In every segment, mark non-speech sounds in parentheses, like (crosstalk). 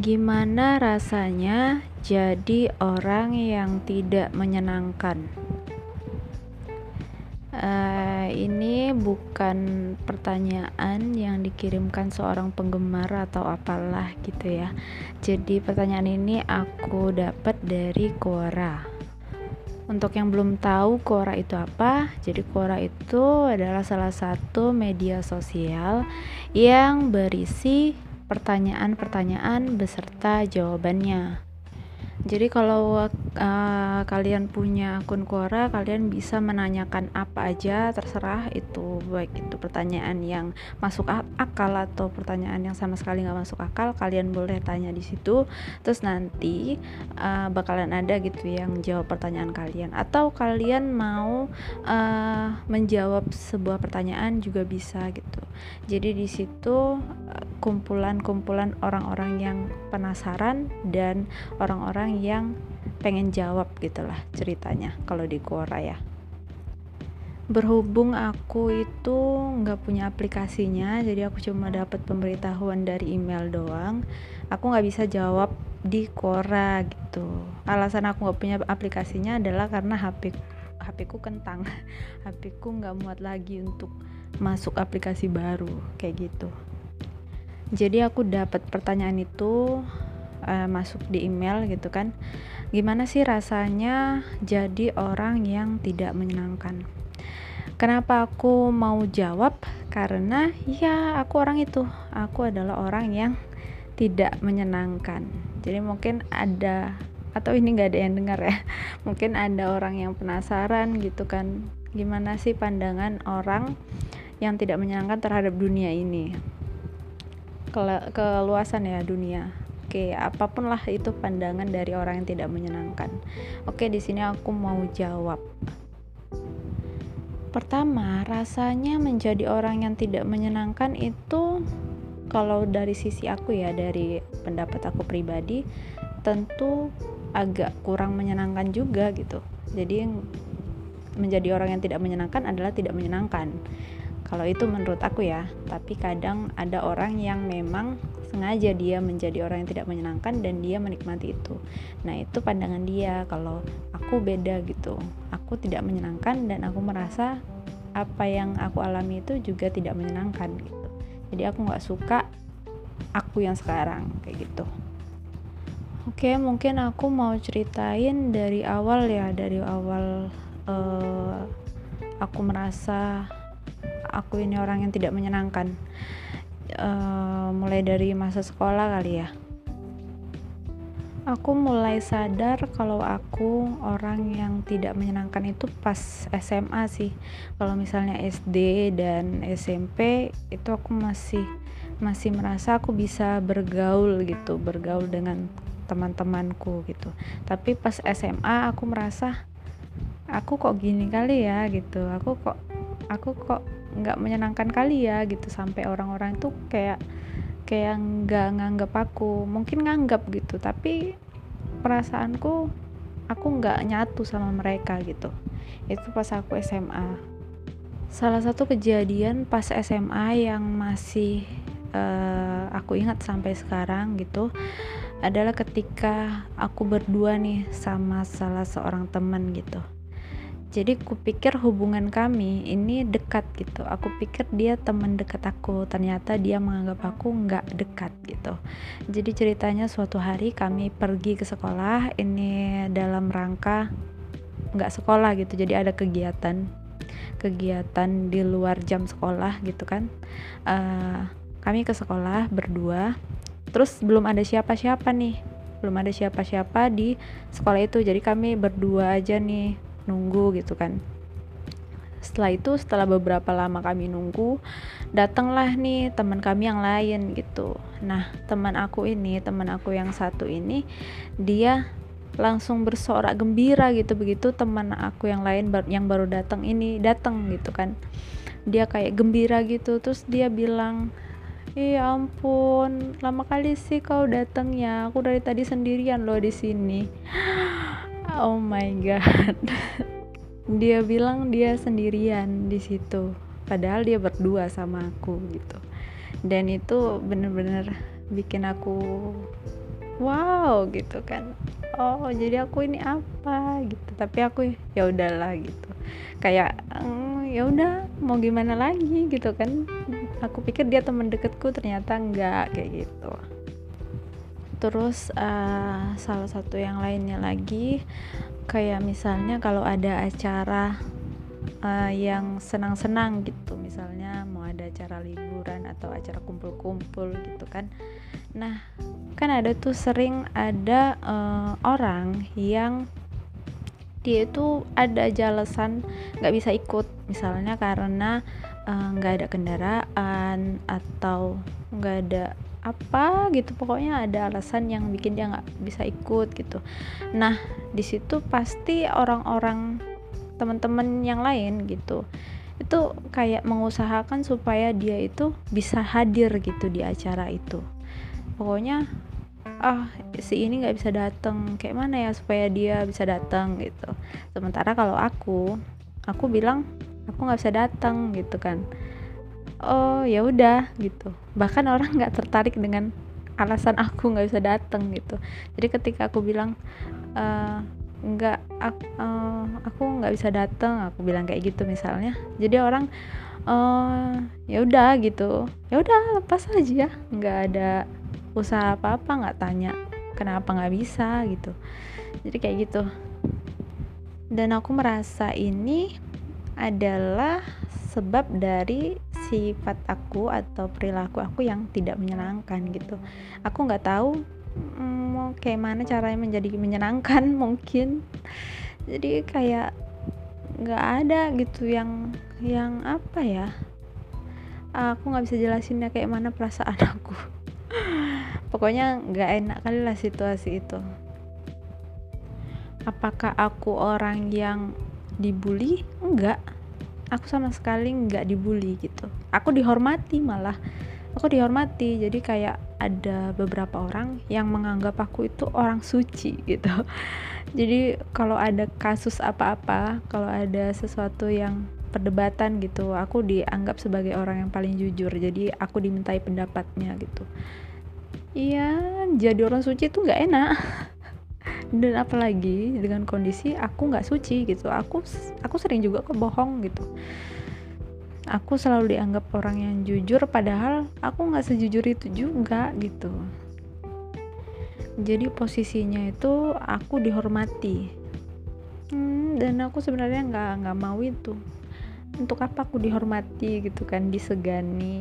Gimana rasanya jadi orang yang tidak menyenangkan? Uh, ini bukan pertanyaan yang dikirimkan seorang penggemar atau apalah gitu ya. Jadi pertanyaan ini aku dapat dari Quora. Untuk yang belum tahu Quora itu apa, jadi Quora itu adalah salah satu media sosial yang berisi pertanyaan-pertanyaan beserta jawabannya. Jadi kalau uh, kalian punya akun Quora, kalian bisa menanyakan apa aja terserah itu baik itu pertanyaan yang masuk akal atau pertanyaan yang sama sekali nggak masuk akal, kalian boleh tanya di situ. Terus nanti uh, bakalan ada gitu yang jawab pertanyaan kalian atau kalian mau uh, menjawab sebuah pertanyaan juga bisa gitu. Jadi di situ kumpulan-kumpulan orang-orang yang penasaran dan orang-orang yang pengen jawab gitulah ceritanya kalau di Quora ya. Berhubung aku itu nggak punya aplikasinya jadi aku cuma dapat pemberitahuan dari email doang aku nggak bisa jawab di Quora gitu. Alasan aku nggak punya aplikasinya adalah karena HP HP ku kentang. (laughs) HP ku nggak muat lagi untuk masuk aplikasi baru kayak gitu. Jadi aku dapat pertanyaan itu uh, masuk di email gitu kan. Gimana sih rasanya jadi orang yang tidak menyenangkan? Kenapa aku mau jawab? Karena ya aku orang itu. Aku adalah orang yang tidak menyenangkan. Jadi mungkin ada atau ini nggak ada yang dengar ya? (laughs) Mungkin ada orang yang penasaran gitu kan. Gimana sih pandangan orang yang tidak menyenangkan terhadap dunia ini? Ke keluasan ya dunia Oke, apa pun lah itu pandangan dari orang yang tidak menyenangkan. Oke, di sini aku mau jawab. Pertama, rasanya menjadi orang yang tidak menyenangkan itu kalau dari sisi aku ya, dari pendapat aku pribadi, tentu agak kurang menyenangkan juga gitu. Jadi menjadi orang yang tidak menyenangkan adalah tidak menyenangkan kalau itu menurut aku ya tapi kadang ada orang yang memang sengaja dia menjadi orang yang tidak menyenangkan dan dia menikmati itu. Nah itu pandangan dia. Kalau aku beda gitu aku tidak menyenangkan dan aku merasa apa yang aku alami itu juga tidak menyenangkan gitu. Jadi aku nggak suka aku yang sekarang kayak gitu. Oke, mungkin aku mau ceritain dari awal ya, dari awal uh, aku merasa aku ini orang yang tidak menyenangkan. Uh, mulai dari masa sekolah kali ya. Aku mulai sadar kalau aku orang yang tidak menyenangkan itu pas SMA sih. Kalau misalnya SD dan SMP itu aku masih masih merasa aku bisa bergaul gitu bergaul dengan teman-temanku gitu. Tapi pas SMA aku merasa aku kok gini kali ya? gitu. Aku kok aku kok nggak menyenangkan kali ya gitu. Sampai orang-orang itu kayak kayak nggak nganggap aku mungkin nganggap gitu. Tapi perasaanku aku nggak nyatu sama mereka gitu. Itu pas aku SMA salah satu kejadian pas SMA yang masih uh, aku ingat sampai sekarang gitu adalah ketika aku berdua nih sama salah seorang teman gitu jadi kupikir hubungan kami ini dekat gitu. Aku pikir dia teman dekat aku. Ternyata dia menganggap aku nggak dekat gitu. Jadi ceritanya suatu hari kami pergi ke sekolah. Ini dalam rangka nggak sekolah gitu. Jadi ada kegiatan kegiatan di luar jam sekolah gitu kan. Uh, kami ke sekolah berdua. Terus belum ada siapa-siapa nih. Belum ada siapa-siapa di sekolah itu. Jadi kami berdua aja nih nunggu gitu kan. Setelah itu setelah beberapa lama kami nunggu datanglah nih teman kami yang lain gitu. Nah teman aku ini teman aku yang satu ini dia langsung bersorak gembira gitu. Begitu teman aku yang lain yang baru datang ini datang gitu kan. Dia kayak gembira gitu. Terus dia bilang Iya ampun, lama kali sih kau datang ya. Aku dari tadi sendirian loh di sini. Oh my god. (laughs) Dia bilang dia sendirian di situ. Padahal dia berdua sama aku gitu. Dan itu bener-bener bikin aku wow gitu kan. Oh jadi aku ini apa? gitu. Tapi aku ya udahlah gitu. Kayak mm, ya udah mau gimana lagi? gitu kan. Aku pikir dia teman deketku ternyata enggak kayak gitu terus uh, salah satu yang lainnya lagi kayak misalnya kalau ada acara uh, yang senang-senang gitu misalnya mau ada acara liburan atau acara kumpul-kumpul gitu kan. Nah kan ada tuh sering ada uh, orang yang dia itu ada jelasan nggak bisa ikut misalnya karena nggak uh, ada kendaraan atau nggak ada apa gitu pokoknya ada alasan yang bikin dia nggak bisa ikut gitu. Nah di situ pasti orang-orang teman-teman yang lain gitu itu kayak mengusahakan supaya dia itu bisa hadir gitu di acara itu. Pokoknya ah si ini nggak bisa datang kayak mana ya supaya dia bisa datang gitu. Sementara kalau aku aku bilang aku nggak bisa datang gitu kan oh ya udah gitu. Bahkan orang nggak tertarik dengan alasan aku nggak bisa datang gitu. Jadi ketika aku bilang e, nggak aku, uh, aku nggak bisa datang aku bilang kayak gitu misalnya jadi orang uh, ya udah gitu. Ya udah lepas aja. Nggak ada usaha apa apa nggak tanya kenapa nggak bisa gitu. Jadi kayak gitu. Dan aku merasa ini adalah sebab dari sifat aku atau perilaku aku yang tidak menyenangkan gitu. Aku nggak tahu mm, mau kayak mana caranya menjadi menyenangkan (laughs) mungkin. Jadi kayak nggak ada gitu yang yang apa ya aku nggak bisa jelasinnya kayak mana perasaan (laughs) aku. Pokoknya nggak enak kali lah situasi itu. Apakah aku orang yang dibully? Enggak aku sama sekali nggak dibully gitu. Aku dihormati malah. Aku dihormati jadi kayak ada beberapa orang yang menganggap aku itu orang suci gitu. (laughs) Jadi kalau ada kasus apa-apa kalau ada sesuatu yang perdebatan gitu aku dianggap sebagai orang yang paling jujur. Jadi aku dimintai pendapatnya gitu. Iya jadi orang suci itu nggak enak (laughs) dan apalagi dengan kondisi aku nggak suci gitu. Aku aku sering juga kebohong gitu. Aku selalu dianggap orang yang jujur padahal aku nggak sejujur itu juga gitu. Jadi posisinya itu aku dihormati. Hmm, dan aku sebenarnya nggak nggak mau itu. Untuk apa aku dihormati gitu kan disegani?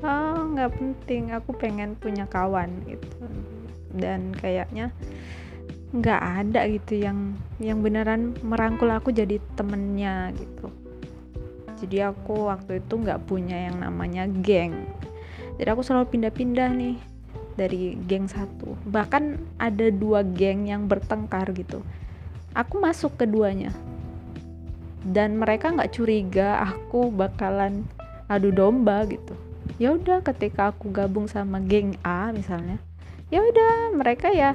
Oh nggak penting. Aku pengen punya kawan gitu. Dan kayaknya nggak ada gitu yang yang beneran merangkul aku jadi temennya gitu. Jadi aku waktu itu nggak punya yang namanya geng. Jadi aku selalu pindah-pindah nih dari geng satu. Bahkan ada dua geng yang bertengkar gitu. Aku masuk keduanya. Dan mereka nggak curiga aku bakalan adu domba gitu. Ya udah ketika aku gabung sama geng A misalnya ya udah mereka ya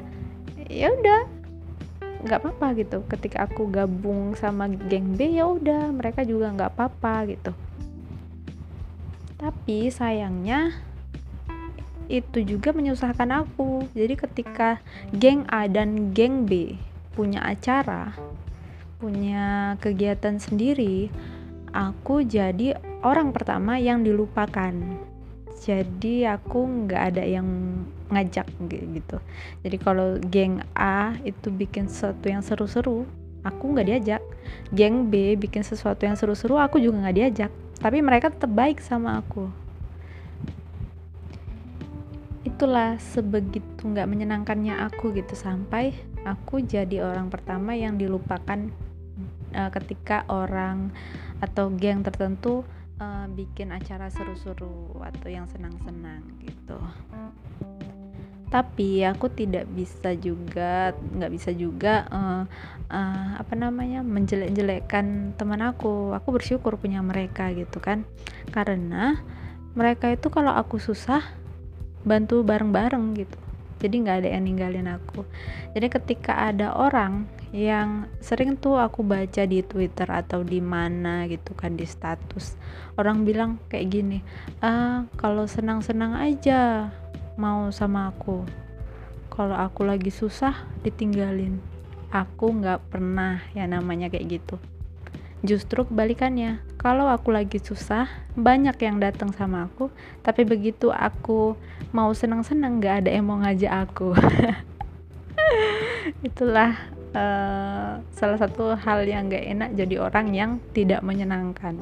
ya udah. Nggak apa-apa gitu. Ketika aku gabung sama geng B ya udah mereka juga nggak apa-apa gitu. Tapi sayangnya itu juga menyusahkan aku. Jadi ketika geng A dan geng B punya acara punya kegiatan sendiri aku jadi orang pertama yang dilupakan. Jadi aku nggak ada yang ngajak gitu. Jadi kalau geng A itu bikin sesuatu yang seru-seru aku nggak diajak. Geng B bikin sesuatu yang seru-seru aku juga nggak diajak. Tapi mereka tetap baik sama aku. Itulah sebegitu nggak menyenangkannya aku gitu. Sampai aku jadi orang pertama yang dilupakan uh, ketika orang atau geng tertentu uh, bikin acara seru-seru atau yang senang-senang gitu tapi aku tidak bisa juga nggak bisa juga uh, uh, apa namanya menjelek-jelekkan teman aku. Aku bersyukur punya mereka gitu kan. Karena mereka itu kalau aku susah bantu bareng-bareng gitu. Jadi nggak ada yang ninggalin aku. Jadi ketika ada orang yang sering tuh aku baca di Twitter atau di mana gitu kan di status orang bilang kayak gini ah kalau senang-senang aja mau sama aku. Kalau aku lagi susah ditinggalin. Aku nggak pernah ya namanya kayak gitu. Justru kebalikannya kalau aku lagi susah banyak yang datang sama aku tapi begitu aku mau senang-senang nggak ada yang mau ngajak aku. (laughs) Itulah uh, salah satu hal yang gak enak jadi orang yang tidak menyenangkan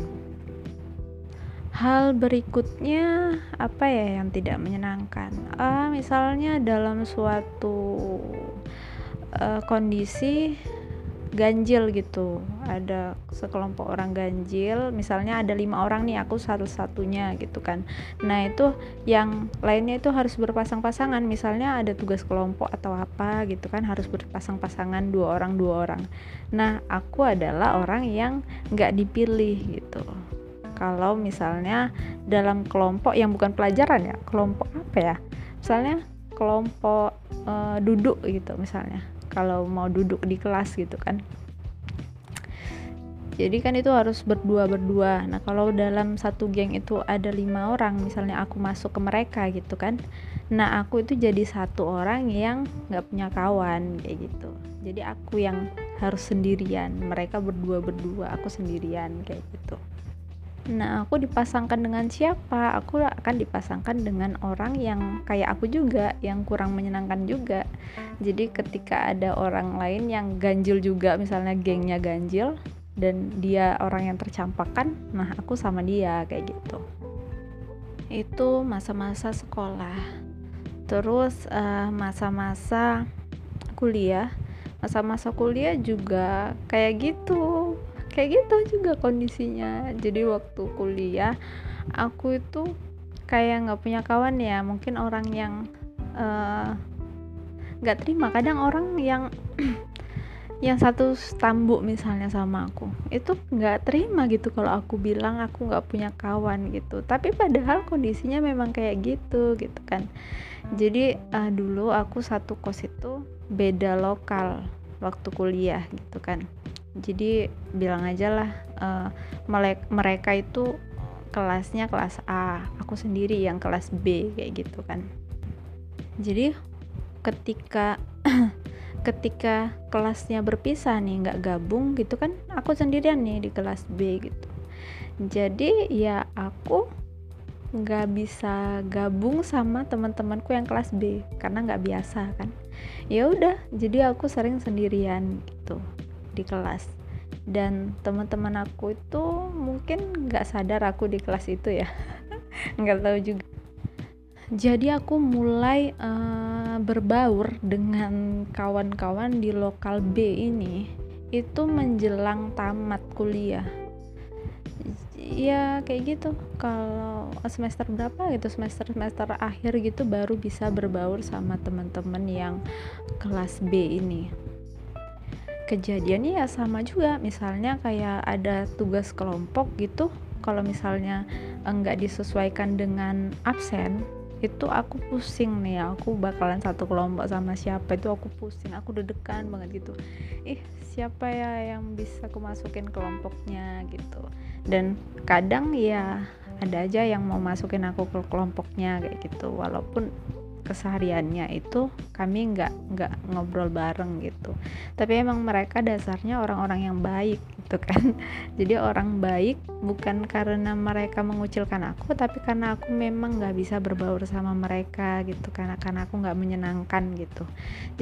hal berikutnya apa ya yang tidak menyenangkan? Uh, misalnya dalam suatu uh, kondisi ganjil gitu. Ada sekelompok orang ganjil misalnya ada lima orang nih aku satu-satunya gitu kan. Nah itu yang lainnya itu harus berpasang-pasangan. Misalnya ada tugas kelompok atau apa gitu kan harus berpasang-pasangan dua orang dua orang. Nah aku adalah orang yang nggak dipilih gitu kalau misalnya dalam kelompok yang bukan pelajaran ya kelompok apa ya? Misalnya kelompok uh, duduk gitu misalnya. Kalau mau duduk di kelas gitu kan. Jadi kan itu harus berdua berdua nah kalau dalam satu geng itu ada lima orang misalnya aku masuk ke mereka gitu kan. Nah aku itu jadi satu orang yang nggak punya kawan kayak gitu. Jadi aku yang harus sendirian. Mereka berdua berdua aku sendirian kayak gitu Nah, aku dipasangkan dengan siapa? Aku akan dipasangkan dengan orang yang kayak aku juga, yang kurang menyenangkan juga. Jadi, ketika ada orang lain yang ganjil juga, misalnya gengnya ganjil, dan dia orang yang tercampakkan, nah aku sama dia kayak gitu. Itu masa-masa sekolah. Terus uh, masa-masa kuliah, masa-masa kuliah juga kayak gitu kayak gitu juga kondisinya. Jadi waktu kuliah aku itu kayak nggak punya kawan ya. Mungkin orang yang eh, nggak uh, terima. Kadang orang yang (clears throat) yang satu stambuk misalnya sama aku itu nggak terima gitu kalau aku bilang aku nggak punya kawan gitu. Tapi padahal kondisinya memang kayak gitu gitu kan. Jadi uh, dulu aku satu kos itu beda lokal waktu kuliah gitu kan jadi bilang aja lah uh, mereka itu kelasnya kelas A aku sendiri yang kelas B kayak gitu kan. Jadi ketika (clears throat) ketika kelasnya berpisah nih nggak gabung gitu kan aku sendirian nih di kelas B gitu. Jadi ya aku nggak bisa gabung sama teman-temanku yang kelas B karena nggak biasa kan. Ya udah jadi aku sering sendirian gitu di kelas. Dan teman-teman aku itu mungkin nggak sadar aku di kelas itu ya. (laughs) Nggak tahu juga. Jadi aku mulai uh, berbaur dengan kawan-kawan di lokal B ini. Itu menjelang tamat kuliah. Ya kayak gitu. Kalau semester berapa gitu semester semester akhir gitu baru bisa berbaur sama teman-teman yang kelas B ini kejadiannya ya sama juga. Misalnya kayak ada tugas kelompok gitu. Kalau misalnya enggak disesuaikan dengan absen itu aku pusing nih aku bakalan satu kelompok sama siapa itu aku pusing. Aku deg-degan banget gitu. Ih siapa ya yang bisa aku masukin kelompoknya gitu? Dan kadang ya ada aja yang mau masukin aku ke kelompoknya kayak gitu. Walaupun kesehariannya itu kami nggak nggak ngobrol bareng gitu. Tapi emang mereka dasarnya orang-orang yang baik gitu kan. (laughs) Jadi orang baik bukan karena mereka mengucilkan aku tapi karena aku memang nggak bisa berbaur sama mereka gitu karena karena aku nggak menyenangkan gitu.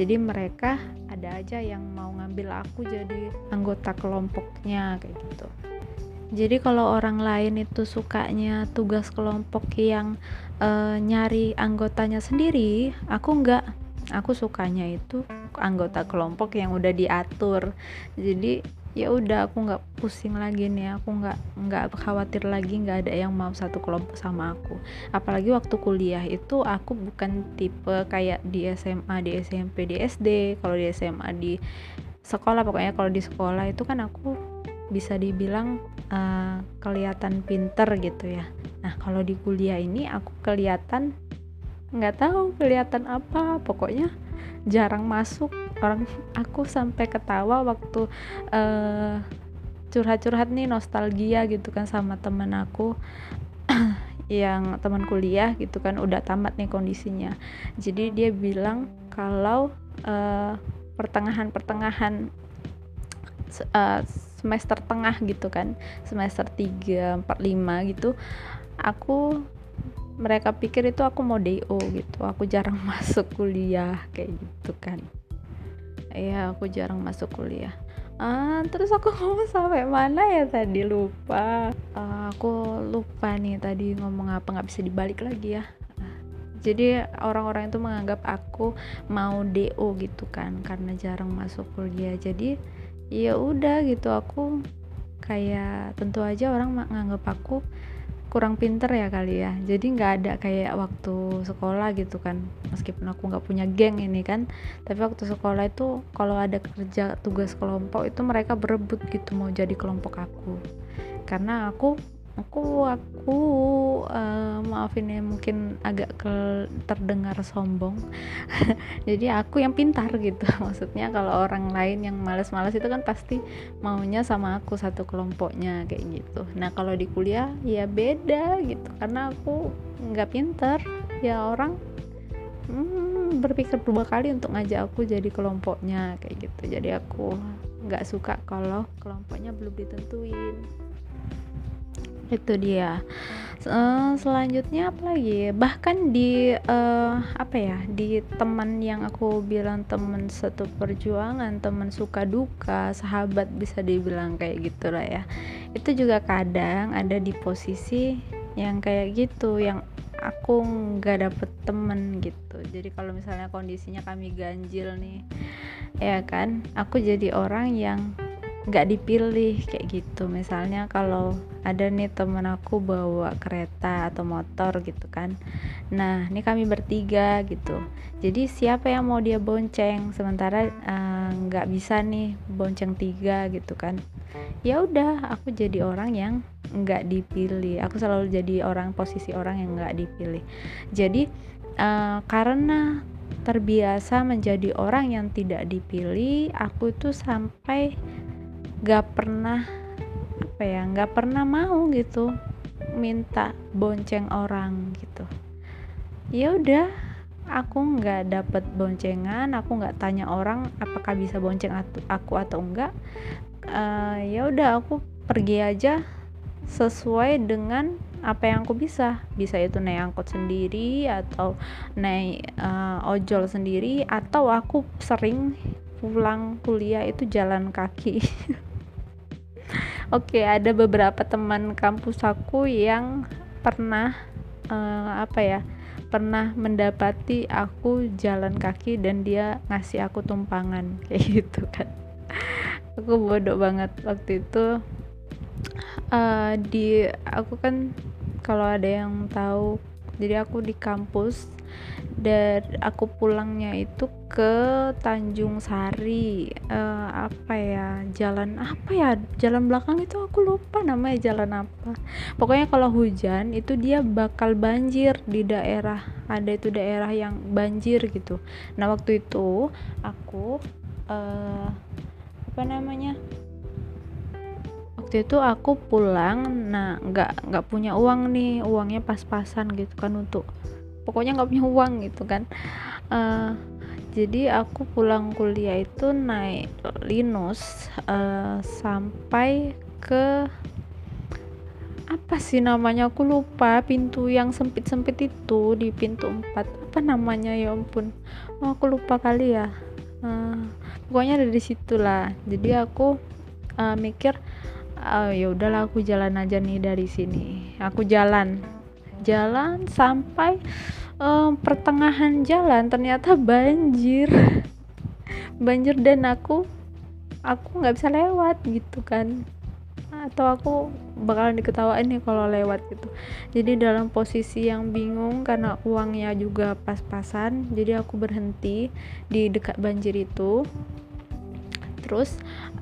Jadi mereka ada aja yang mau ngambil aku jadi anggota kelompoknya kayak gitu jadi kalau orang lain itu sukanya tugas kelompok yang uh, nyari anggotanya sendiri, aku enggak. Aku sukanya itu anggota kelompok yang udah diatur. Jadi ya udah aku nggak pusing lagi nih aku nggak nggak khawatir lagi nggak ada yang mau satu kelompok sama aku apalagi waktu kuliah itu aku bukan tipe kayak di SMA di SMP di SD kalau di SMA di sekolah pokoknya kalau di sekolah itu kan aku bisa dibilang uh, kelihatan pinter gitu ya. Nah kalau di kuliah ini aku kelihatan nggak tahu kelihatan apa. Pokoknya jarang masuk. Orang (laughs) aku sampai ketawa waktu uh, curhat-curhat nih nostalgia gitu kan sama temen aku. (clears throat) Yang teman kuliah gitu kan udah tamat nih kondisinya. Jadi dia bilang kalau uh, pertengahan-pertengahan uh, semester tengah gitu kan semester 3, 4, 5 gitu aku mereka pikir itu aku mau DO gitu aku jarang (laughs) masuk kuliah kayak gitu kan. Iya aku jarang masuk kuliah. Ah terus aku (laughs) ngomong sampai mana ya tadi? Lupa. Uh, aku lupa nih tadi ngomong apa nggak bisa dibalik lagi ya. Jadi orang-orang itu menganggap aku mau DO gitu kan karena jarang masuk kuliah. Jadi ya udah gitu aku kayak tentu aja orang menganggap aku kurang pinter ya kali ya. Jadi nggak ada kayak waktu sekolah gitu kan meskipun aku nggak punya geng ini kan. Tapi waktu sekolah itu kalau ada kerja tugas kelompok itu mereka berebut gitu mau jadi kelompok aku. Karena aku aku aku uh, maafin ya mungkin agak ke terdengar sombong. (laughs) Jadi aku yang pintar gitu. (laughs) Maksudnya kalau orang lain yang males-males itu kan pasti maunya sama aku satu kelompoknya kayak gitu. Nah kalau di kuliah ya beda gitu. Karena aku nggak pintar. Ya orang hmm, berpikir dua kali untuk ngajak aku jadi kelompoknya kayak gitu. Jadi aku nggak suka kalau kelompoknya belum ditentuin itu dia. Uh, selanjutnya apa lagi? Bahkan di uh, apa ya di teman yang aku bilang teman satu perjuangan teman suka duka sahabat bisa dibilang kayak gitu lah ya. Itu juga kadang ada di posisi yang kayak gitu yang aku nggak dapet temen gitu. Jadi kalau misalnya kondisinya kami ganjil nih ya kan aku jadi orang yang nggak dipilih kayak gitu. Misalnya kalau ada nih temen aku bawa kereta atau motor gitu kan. Nah ini kami bertiga gitu. Jadi siapa yang mau dia bonceng? Sementara eh, nggak uh, bisa nih bonceng tiga gitu kan. Ya udah aku jadi orang yang nggak dipilih. Aku selalu jadi orang posisi orang yang nggak dipilih. Jadi uh, karena terbiasa menjadi orang yang tidak dipilih aku itu sampai gak pernah apa ya nggak pernah mau gitu minta bonceng orang gitu. Ya udah aku nggak dapet boncengan aku nggak tanya orang apakah bisa bonceng aku atau enggak uh, ya udah aku pergi aja sesuai dengan apa yang aku bisa. Bisa itu naik angkot sendiri atau naik uh, ojol sendiri atau aku sering pulang kuliah itu jalan kaki (laughs) Oke, ada beberapa teman kampus aku yang pernah uh, apa ya? pernah mendapati aku jalan kaki dan dia ngasih aku tumpangan (laughs) kayak gitu kan. aku bodoh banget waktu itu uh, di aku kan kalau ada yang tahu jadi aku di kampus dan aku pulangnya itu ke Tanjung Sari. Uh, apa ya jalan apa ya jalan belakang itu aku lupa namanya jalan apa. Pokoknya kalau hujan itu dia bakal banjir di daerah ada itu daerah yang banjir gitu. Nah waktu itu aku uh, apa namanya waktu itu aku pulang nah nggak nggak punya uang nih uangnya pas-pasan gitu kan untuk pokoknya nggak punya uang gitu kan. Uh, jadi aku pulang kuliah itu naik Linus uh, sampai ke apa sih namanya aku lupa pintu yang sempit-sempit itu di pintu 4 apa namanya ya ampun. Oh, aku lupa kali ya. Uh, pokoknya dari situlah. Jadi aku uh, mikir uh, ya udahlah aku jalan aja nih dari sini. Aku jalan jalan sampai um, pertengahan jalan ternyata banjir. (laughs) Banjir dan aku aku nggak bisa lewat gitu kan. Atau aku bakalan diketawain nih kalau lewat gitu. Jadi dalam posisi yang bingung karena uangnya juga pas-pasan jadi aku berhenti di dekat banjir itu. Terus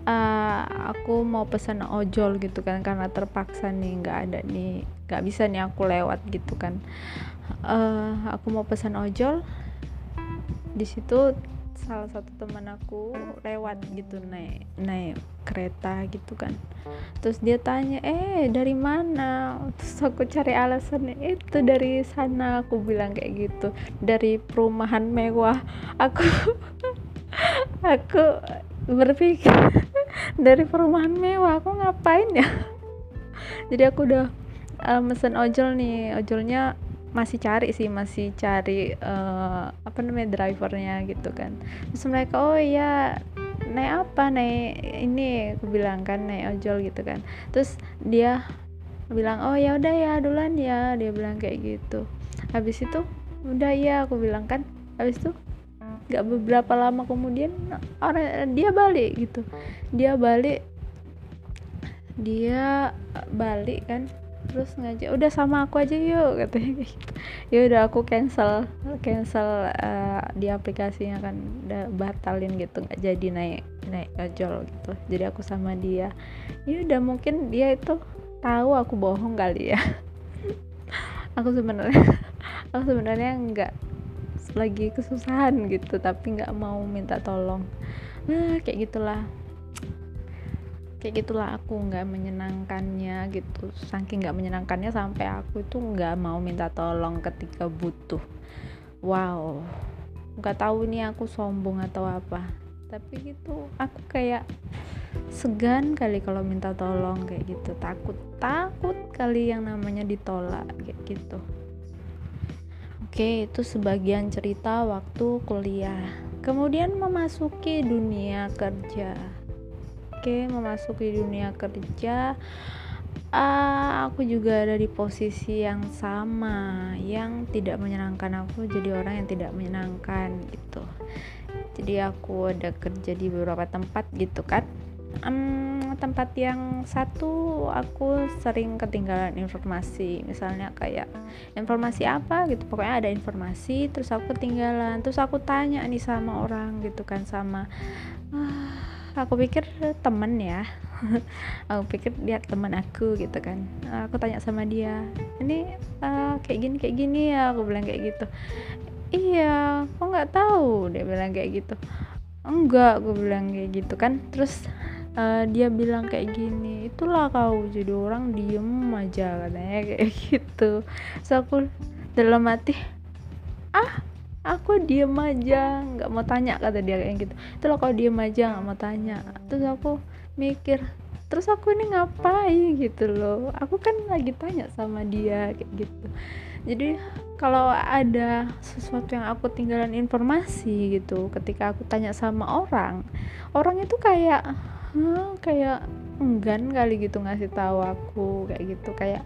uh, aku mau pesan ojol gitu kan karena terpaksa nih nggak ada nih nggak bisa nih aku lewat gitu kan. Uh, aku mau pesan ojol. Di situ salah satu teman aku lewat gitu naik naik kereta gitu kan. Terus dia tanya eh dari mana? Terus aku cari alasan itu dari sana aku bilang kayak gitu. Dari perumahan mewah. Aku (laughs) aku berpikir (laughs) dari perumahan mewah aku ngapain ya? Jadi aku udah uh, mesen ojol nih. Ojolnya masih cari sih masih cari uh, apa namanya drivernya gitu kan. Terus mereka oh iya naik apa? Naik ini aku bilang kan naik ojol gitu kan. Terus dia bilang oh ya udah ya duluan ya dia bilang kayak gitu. Habis itu udah ya aku bilang kan. Habis itu gak beberapa lama kemudian orang dia balik gitu. Dia balik dia balik kan terus ngajak udah sama aku aja yuk (laughs) katanya gitu. Ya udah aku cancel cancel uh, di aplikasinya kan udah batalin gitu nggak jadi naik naik ojol gitu. Jadi aku sama dia. Ya udah mungkin dia itu tahu aku bohong kali ya. (laughs) Aku sebenarnya (laughs) aku sebenarnya nggak lagi kesusahan gitu tapi nggak mau minta tolong. Nah kayak gitulah kayak gitulah aku nggak menyenangkannya gitu. Saking nggak menyenangkannya sampai aku itu nggak mau minta tolong ketika butuh. Wow nggak tahu ini aku sombong atau apa. Tapi gitu aku kayak segan kali kalau minta tolong kayak gitu. Takut takut kali yang namanya ditolak kayak gitu. Oke itu sebagian cerita waktu kuliah. Kemudian memasuki dunia kerja Oke, memasuki dunia kerja. Uh, aku juga ada di posisi yang sama yang tidak menyenangkan aku jadi orang yang tidak menyenangkan gitu. Jadi aku ada kerja di beberapa tempat gitu kan. Um, tempat yang satu aku sering ketinggalan informasi. Misalnya kayak informasi apa? gitu. Pokoknya ada informasi terus aku ketinggalan. Terus aku tanya nih sama orang gitu kan sama uh, aku pikir temen ya. (laughs) Aku pikir dia teman aku gitu kan. Aku tanya sama dia ini uh, kayak gini kayak gini ya? Aku bilang kayak gitu. Iya kok nggak tahu dia bilang kayak gitu. Enggak aku bilang kayak gitu kan. Terus uh, dia bilang kayak gini itulah kau jadi orang diem aja katanya kayak (laughs) gitu. So aku dalam hati ah aku diem aja nggak mau tanya kata dia kayak gitu. Itu loh kalau diem aja nggak mau tanya. Terus aku mikir terus aku ini ngapain? Gitu loh. Aku kan lagi tanya sama dia kayak gitu. Jadi kalau ada sesuatu yang aku tinggalan informasi gitu ketika aku tanya sama orang orang itu kayak hmm, kayak enggan kali gitu ngasih tahu aku kayak gitu. Kayak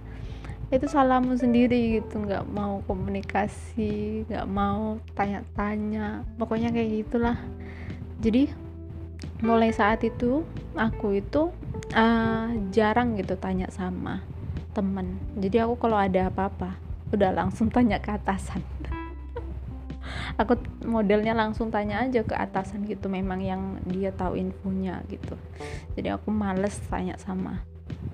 itu salahmu sendiri gitu nggak mau komunikasi nggak mau tanya-tanya. Pokoknya kayak gitulah. Jadi mulai saat itu aku itu uh, jarang gitu tanya sama temen. Jadi aku kalau ada apa-apa udah langsung tanya ke atasan. (laughs) Aku modelnya langsung tanya aja ke atasan gitu memang yang dia tahu infonya gitu. Jadi aku males tanya sama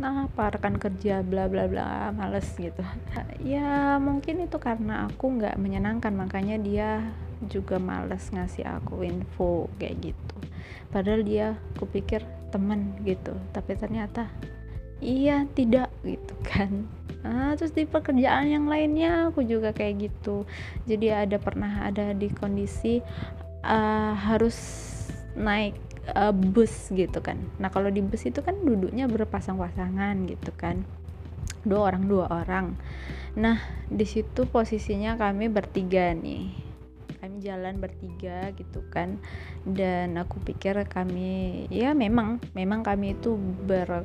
nah apa rekan kerja bla bla bla males gitu. (laughs) Ya mungkin itu karena aku nggak menyenangkan makanya dia juga males ngasih aku info kayak gitu. Padahal dia kupikir temen gitu tapi ternyata iya tidak gitu kan. (laughs) Ah terus di pekerjaan yang lainnya aku juga kayak gitu. Jadi ada pernah ada di kondisi uh, harus naik uh, bus gitu kan. Nah kalau di bus itu kan duduknya berpasang-pasangan gitu kan. Dua orang dua orang. Nah di situ posisinya kami bertiga nih. Kami jalan bertiga gitu kan. Dan aku pikir kami ya memang memang kami itu ber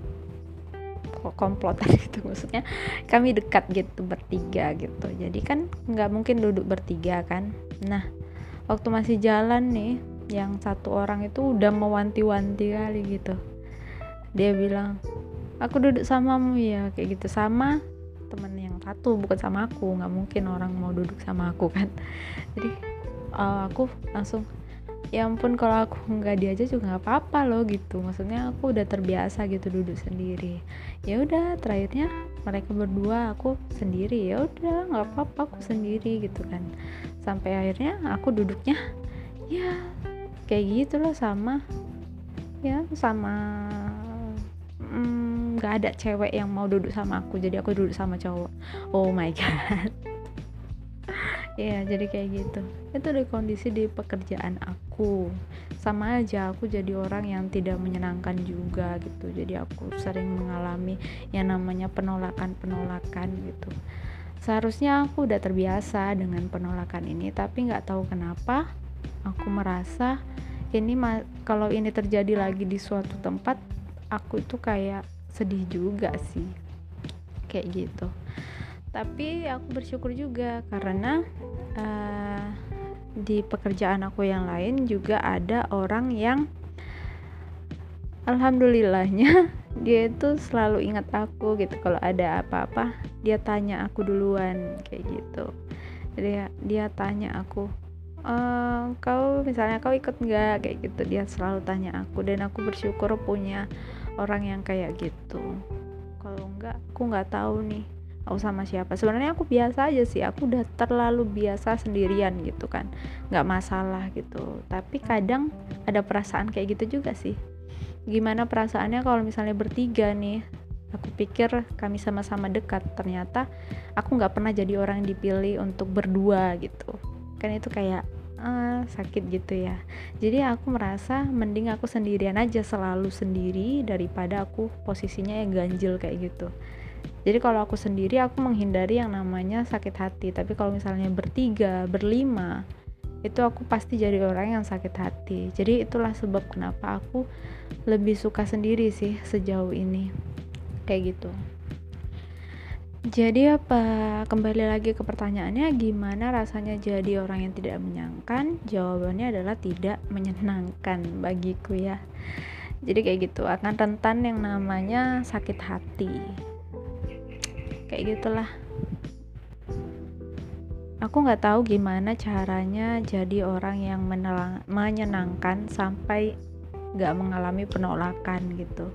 komplotan (laughs) gitu maksudnya. Kami dekat gitu bertiga gitu. Jadi kan nggak mungkin duduk bertiga kan. Nah waktu masih jalan nih yang satu orang itu udah mewanti-wanti kali gitu. Dia bilang aku duduk samamu ya kayak gitu. Sama temen yang satu bukan sama aku. Nggak mungkin orang mau duduk sama aku kan. (laughs) Jadi uh, aku langsung ya ampun kalau aku nggak diajak juga nggak apa-apa loh gitu. Maksudnya aku udah terbiasa gitu duduk sendiri. Ya udah terakhirnya mereka berdua aku sendiri. Ya udah nggak apa-apa aku sendiri gitu kan. Sampai akhirnya aku duduknya ya kayak gitu loh sama ya sama mm, nggak mm, ada cewek yang mau duduk sama aku jadi aku duduk sama cowok. Oh my god. (laughs) Ya jadi kayak gitu. Itu di kondisi di pekerjaan aku. Sama aja aku jadi orang yang tidak menyenangkan juga gitu. Jadi aku sering mengalami yang namanya penolakan penolakan gitu. Seharusnya aku udah terbiasa dengan penolakan ini tapi nggak tahu kenapa aku merasa ini kalau ini terjadi lagi di suatu tempat aku itu kayak sedih juga sih. Kayak gitu. Tapi aku bersyukur juga karena uh, di pekerjaan aku yang lain juga ada orang yang alhamdulillahnya (laughs) dia itu selalu ingat aku gitu. Kalau ada apa-apa dia tanya aku duluan kayak gitu. Dia dia tanya aku e, kau misalnya kau ikut nggak? Kayak gitu. Dia selalu tanya aku dan aku bersyukur punya orang yang kayak gitu. Kalau enggak aku nggak tahu nih aku sama siapa. Sebenarnya aku biasa aja sih. Aku udah terlalu biasa sendirian gitu kan. Nggak masalah gitu. Tapi kadang ada perasaan kayak gitu juga sih. Gimana perasaannya kalau misalnya bertiga nih? Aku pikir kami sama-sama dekat. Ternyata aku nggak pernah jadi orang yang dipilih untuk berdua gitu. Kan itu kayak uh, sakit gitu ya. Jadi aku merasa mending aku sendirian aja selalu sendiri daripada aku posisinya yang ganjil kayak gitu. Jadi kalau aku sendiri aku menghindari yang namanya sakit hati. Tapi kalau misalnya bertiga berlima itu aku pasti jadi orang yang sakit hati. Jadi itulah sebab kenapa aku lebih suka sendiri sih sejauh ini. Kayak gitu jadi apa kembali lagi ke pertanyaannya gimana rasanya jadi orang yang tidak menyenangkan? Jawabannya adalah tidak menyenangkan bagiku ya. Jadi kayak gitu akan rentan yang namanya sakit hati. Kayak gitulah. Aku nggak tahu gimana caranya jadi orang yang menyenangkan sampai nggak mengalami penolakan gitu.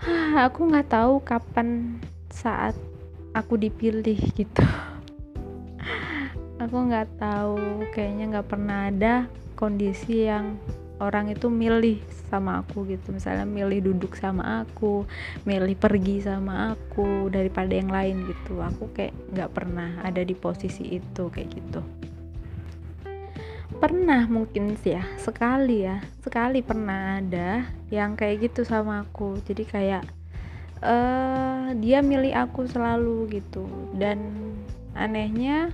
(sighs) Aku nggak tahu kapan saat aku dipilih gitu. (laughs) Aku nggak tahu kayaknya nggak pernah ada kondisi yang orang itu milih sama aku gitu. Misalnya milih duduk sama aku milih pergi sama aku daripada yang lain gitu. Aku kayak nggak pernah ada di posisi itu kayak gitu. Pernah mungkin sih ya sekali ya. Sekali pernah ada yang kayak gitu sama aku. Jadi kayak uh, dia milih aku selalu gitu. Dan anehnya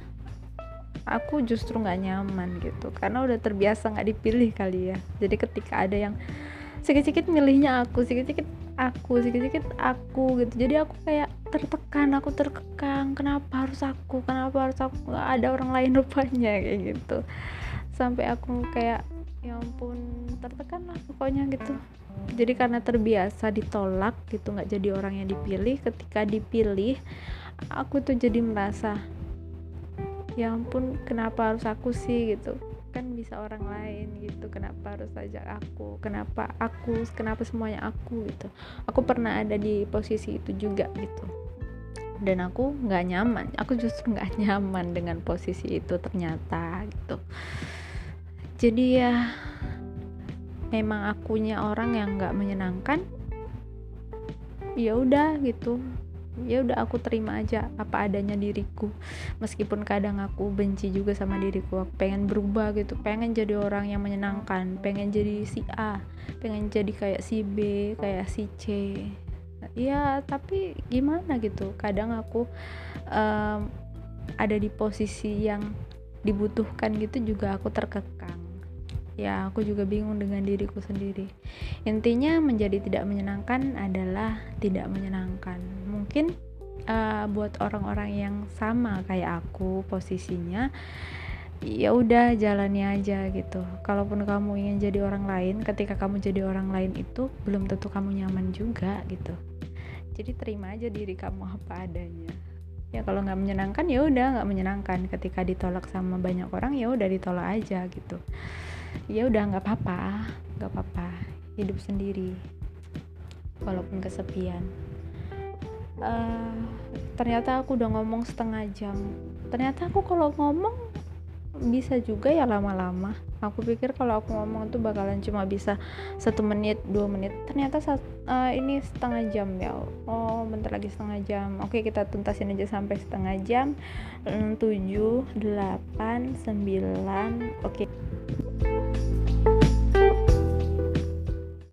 aku justru nggak nyaman gitu. Karena udah terbiasa nggak dipilih kali ya. Jadi ketika ada yang sedikit-sedikit milihnya aku sedikit-sedikit aku sedikit-sedikit aku gitu. Jadi aku kayak tertekan aku terkekang. Kenapa harus aku? Kenapa harus aku? Nggak ada orang lain rupanya kayak gitu. Sampai aku kayak ya ampun tertekan lah pokoknya gitu jadi karena terbiasa ditolak gitu nggak jadi orang yang dipilih ketika dipilih aku tuh jadi merasa ya ampun kenapa harus aku sih? gitu. Kan bisa orang lain gitu kenapa harus ajak aku kenapa aku kenapa semuanya aku gitu. Aku pernah ada di posisi itu juga gitu. Dan aku nggak nyaman aku justru nggak (laughs) nyaman dengan posisi itu ternyata gitu. Jadi ya memang akunya orang yang nggak menyenangkan ya udah gitu. Ya udah aku terima aja apa adanya diriku. Meskipun kadang aku benci juga sama diriku aku pengen berubah gitu. Pengen jadi orang yang menyenangkan pengen jadi si A pengen jadi kayak si B kayak si C. Ya tapi gimana gitu. Kadang aku um, ada di posisi yang dibutuhkan gitu juga aku terkekang ya aku juga bingung dengan diriku sendiri. Intinya menjadi tidak menyenangkan adalah tidak menyenangkan. Mungkin uh, buat orang-orang yang sama kayak aku posisinya ya udah jalani aja gitu. Kalaupun kamu ingin jadi orang lain ketika kamu jadi orang lain itu belum tentu kamu nyaman juga gitu. Jadi terima aja diri kamu apa adanya. Ya kalau nggak menyenangkan ya udah nggak menyenangkan. Ketika ditolak sama banyak orang ya udah ditolak aja gitu ya udah nggak apa-apa nggak apa-apa. Hidup sendiri walaupun kesepian. Uh, ternyata aku udah ngomong setengah jam. Ternyata aku kalau ngomong bisa juga ya lama-lama. Aku pikir kalau aku ngomong tuh bakalan cuma bisa satu menit dua menit. Ternyata saat, uh, ini setengah jam ya. Oh bentar lagi setengah jam. Oke kita tuntasin aja sampai setengah jam. Tujuh delapan sembilan. Oke